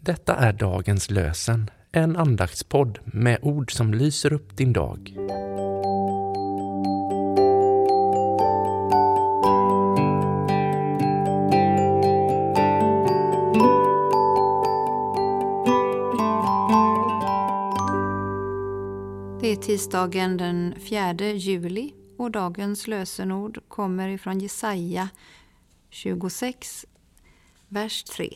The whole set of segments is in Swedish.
Detta är dagens lösen, en andaktspodd med ord som lyser upp din dag. Det är tisdagen den 4 juli och dagens lösenord kommer ifrån Jesaja 26, vers 3.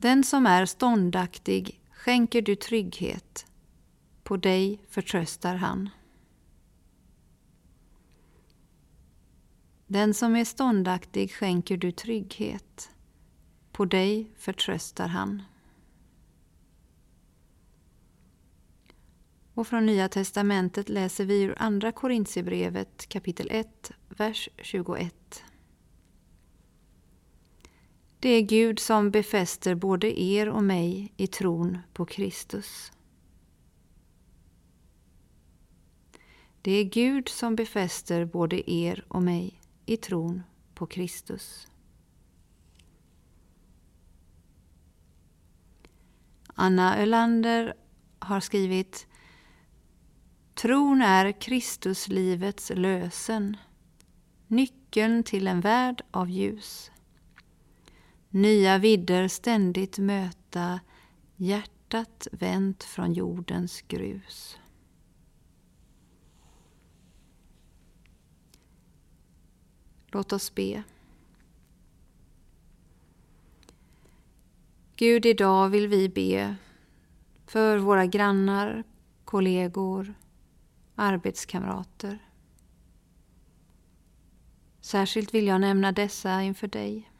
Den som är ståndaktig skänker du trygghet, på dig förtröstar han. Den som är ståndaktig skänker du trygghet, på dig förtröstar han. Och från Nya testamentet läser vi ur Andra Korintierbrevet kapitel 1, vers 21. Det är Gud som befäster både er och mig i tron på Kristus. Det är Gud som befäster både er och mig i tron på Kristus. Anna Ölander har skrivit Tron är Kristuslivets lösen, nyckeln till en värld av ljus. Nya vidder ständigt möta, hjärtat vänt från jordens grus. Låt oss be. Gud, idag vill vi be för våra grannar, kollegor, arbetskamrater. Särskilt vill jag nämna dessa inför dig.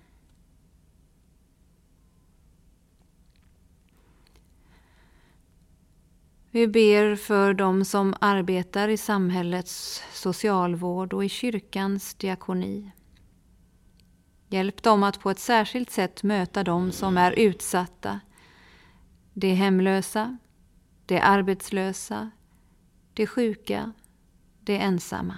Vi ber för dem som arbetar i samhällets socialvård och i kyrkans diakoni. Hjälp dem att på ett särskilt sätt möta dem som är utsatta, de hemlösa, de arbetslösa, de sjuka, de ensamma.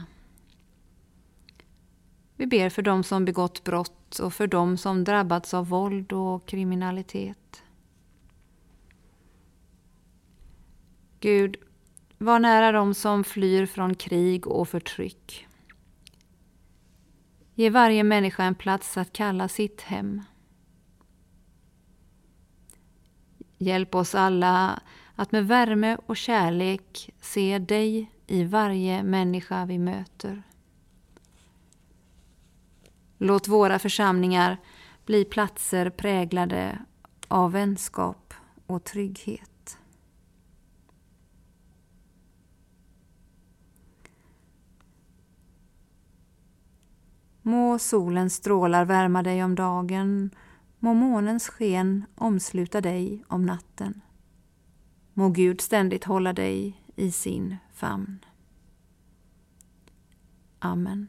Vi ber för dem som begått brott och för dem som drabbats av våld och kriminalitet. Gud, var nära dem som flyr från krig och förtryck. Ge varje människa en plats att kalla sitt hem. Hjälp oss alla att med värme och kärlek se dig i varje människa vi möter. Låt våra församlingar bli platser präglade av vänskap och trygghet. Må solens strålar värma dig om dagen, må månens sken omsluta dig om natten. Må Gud ständigt hålla dig i sin famn. Amen.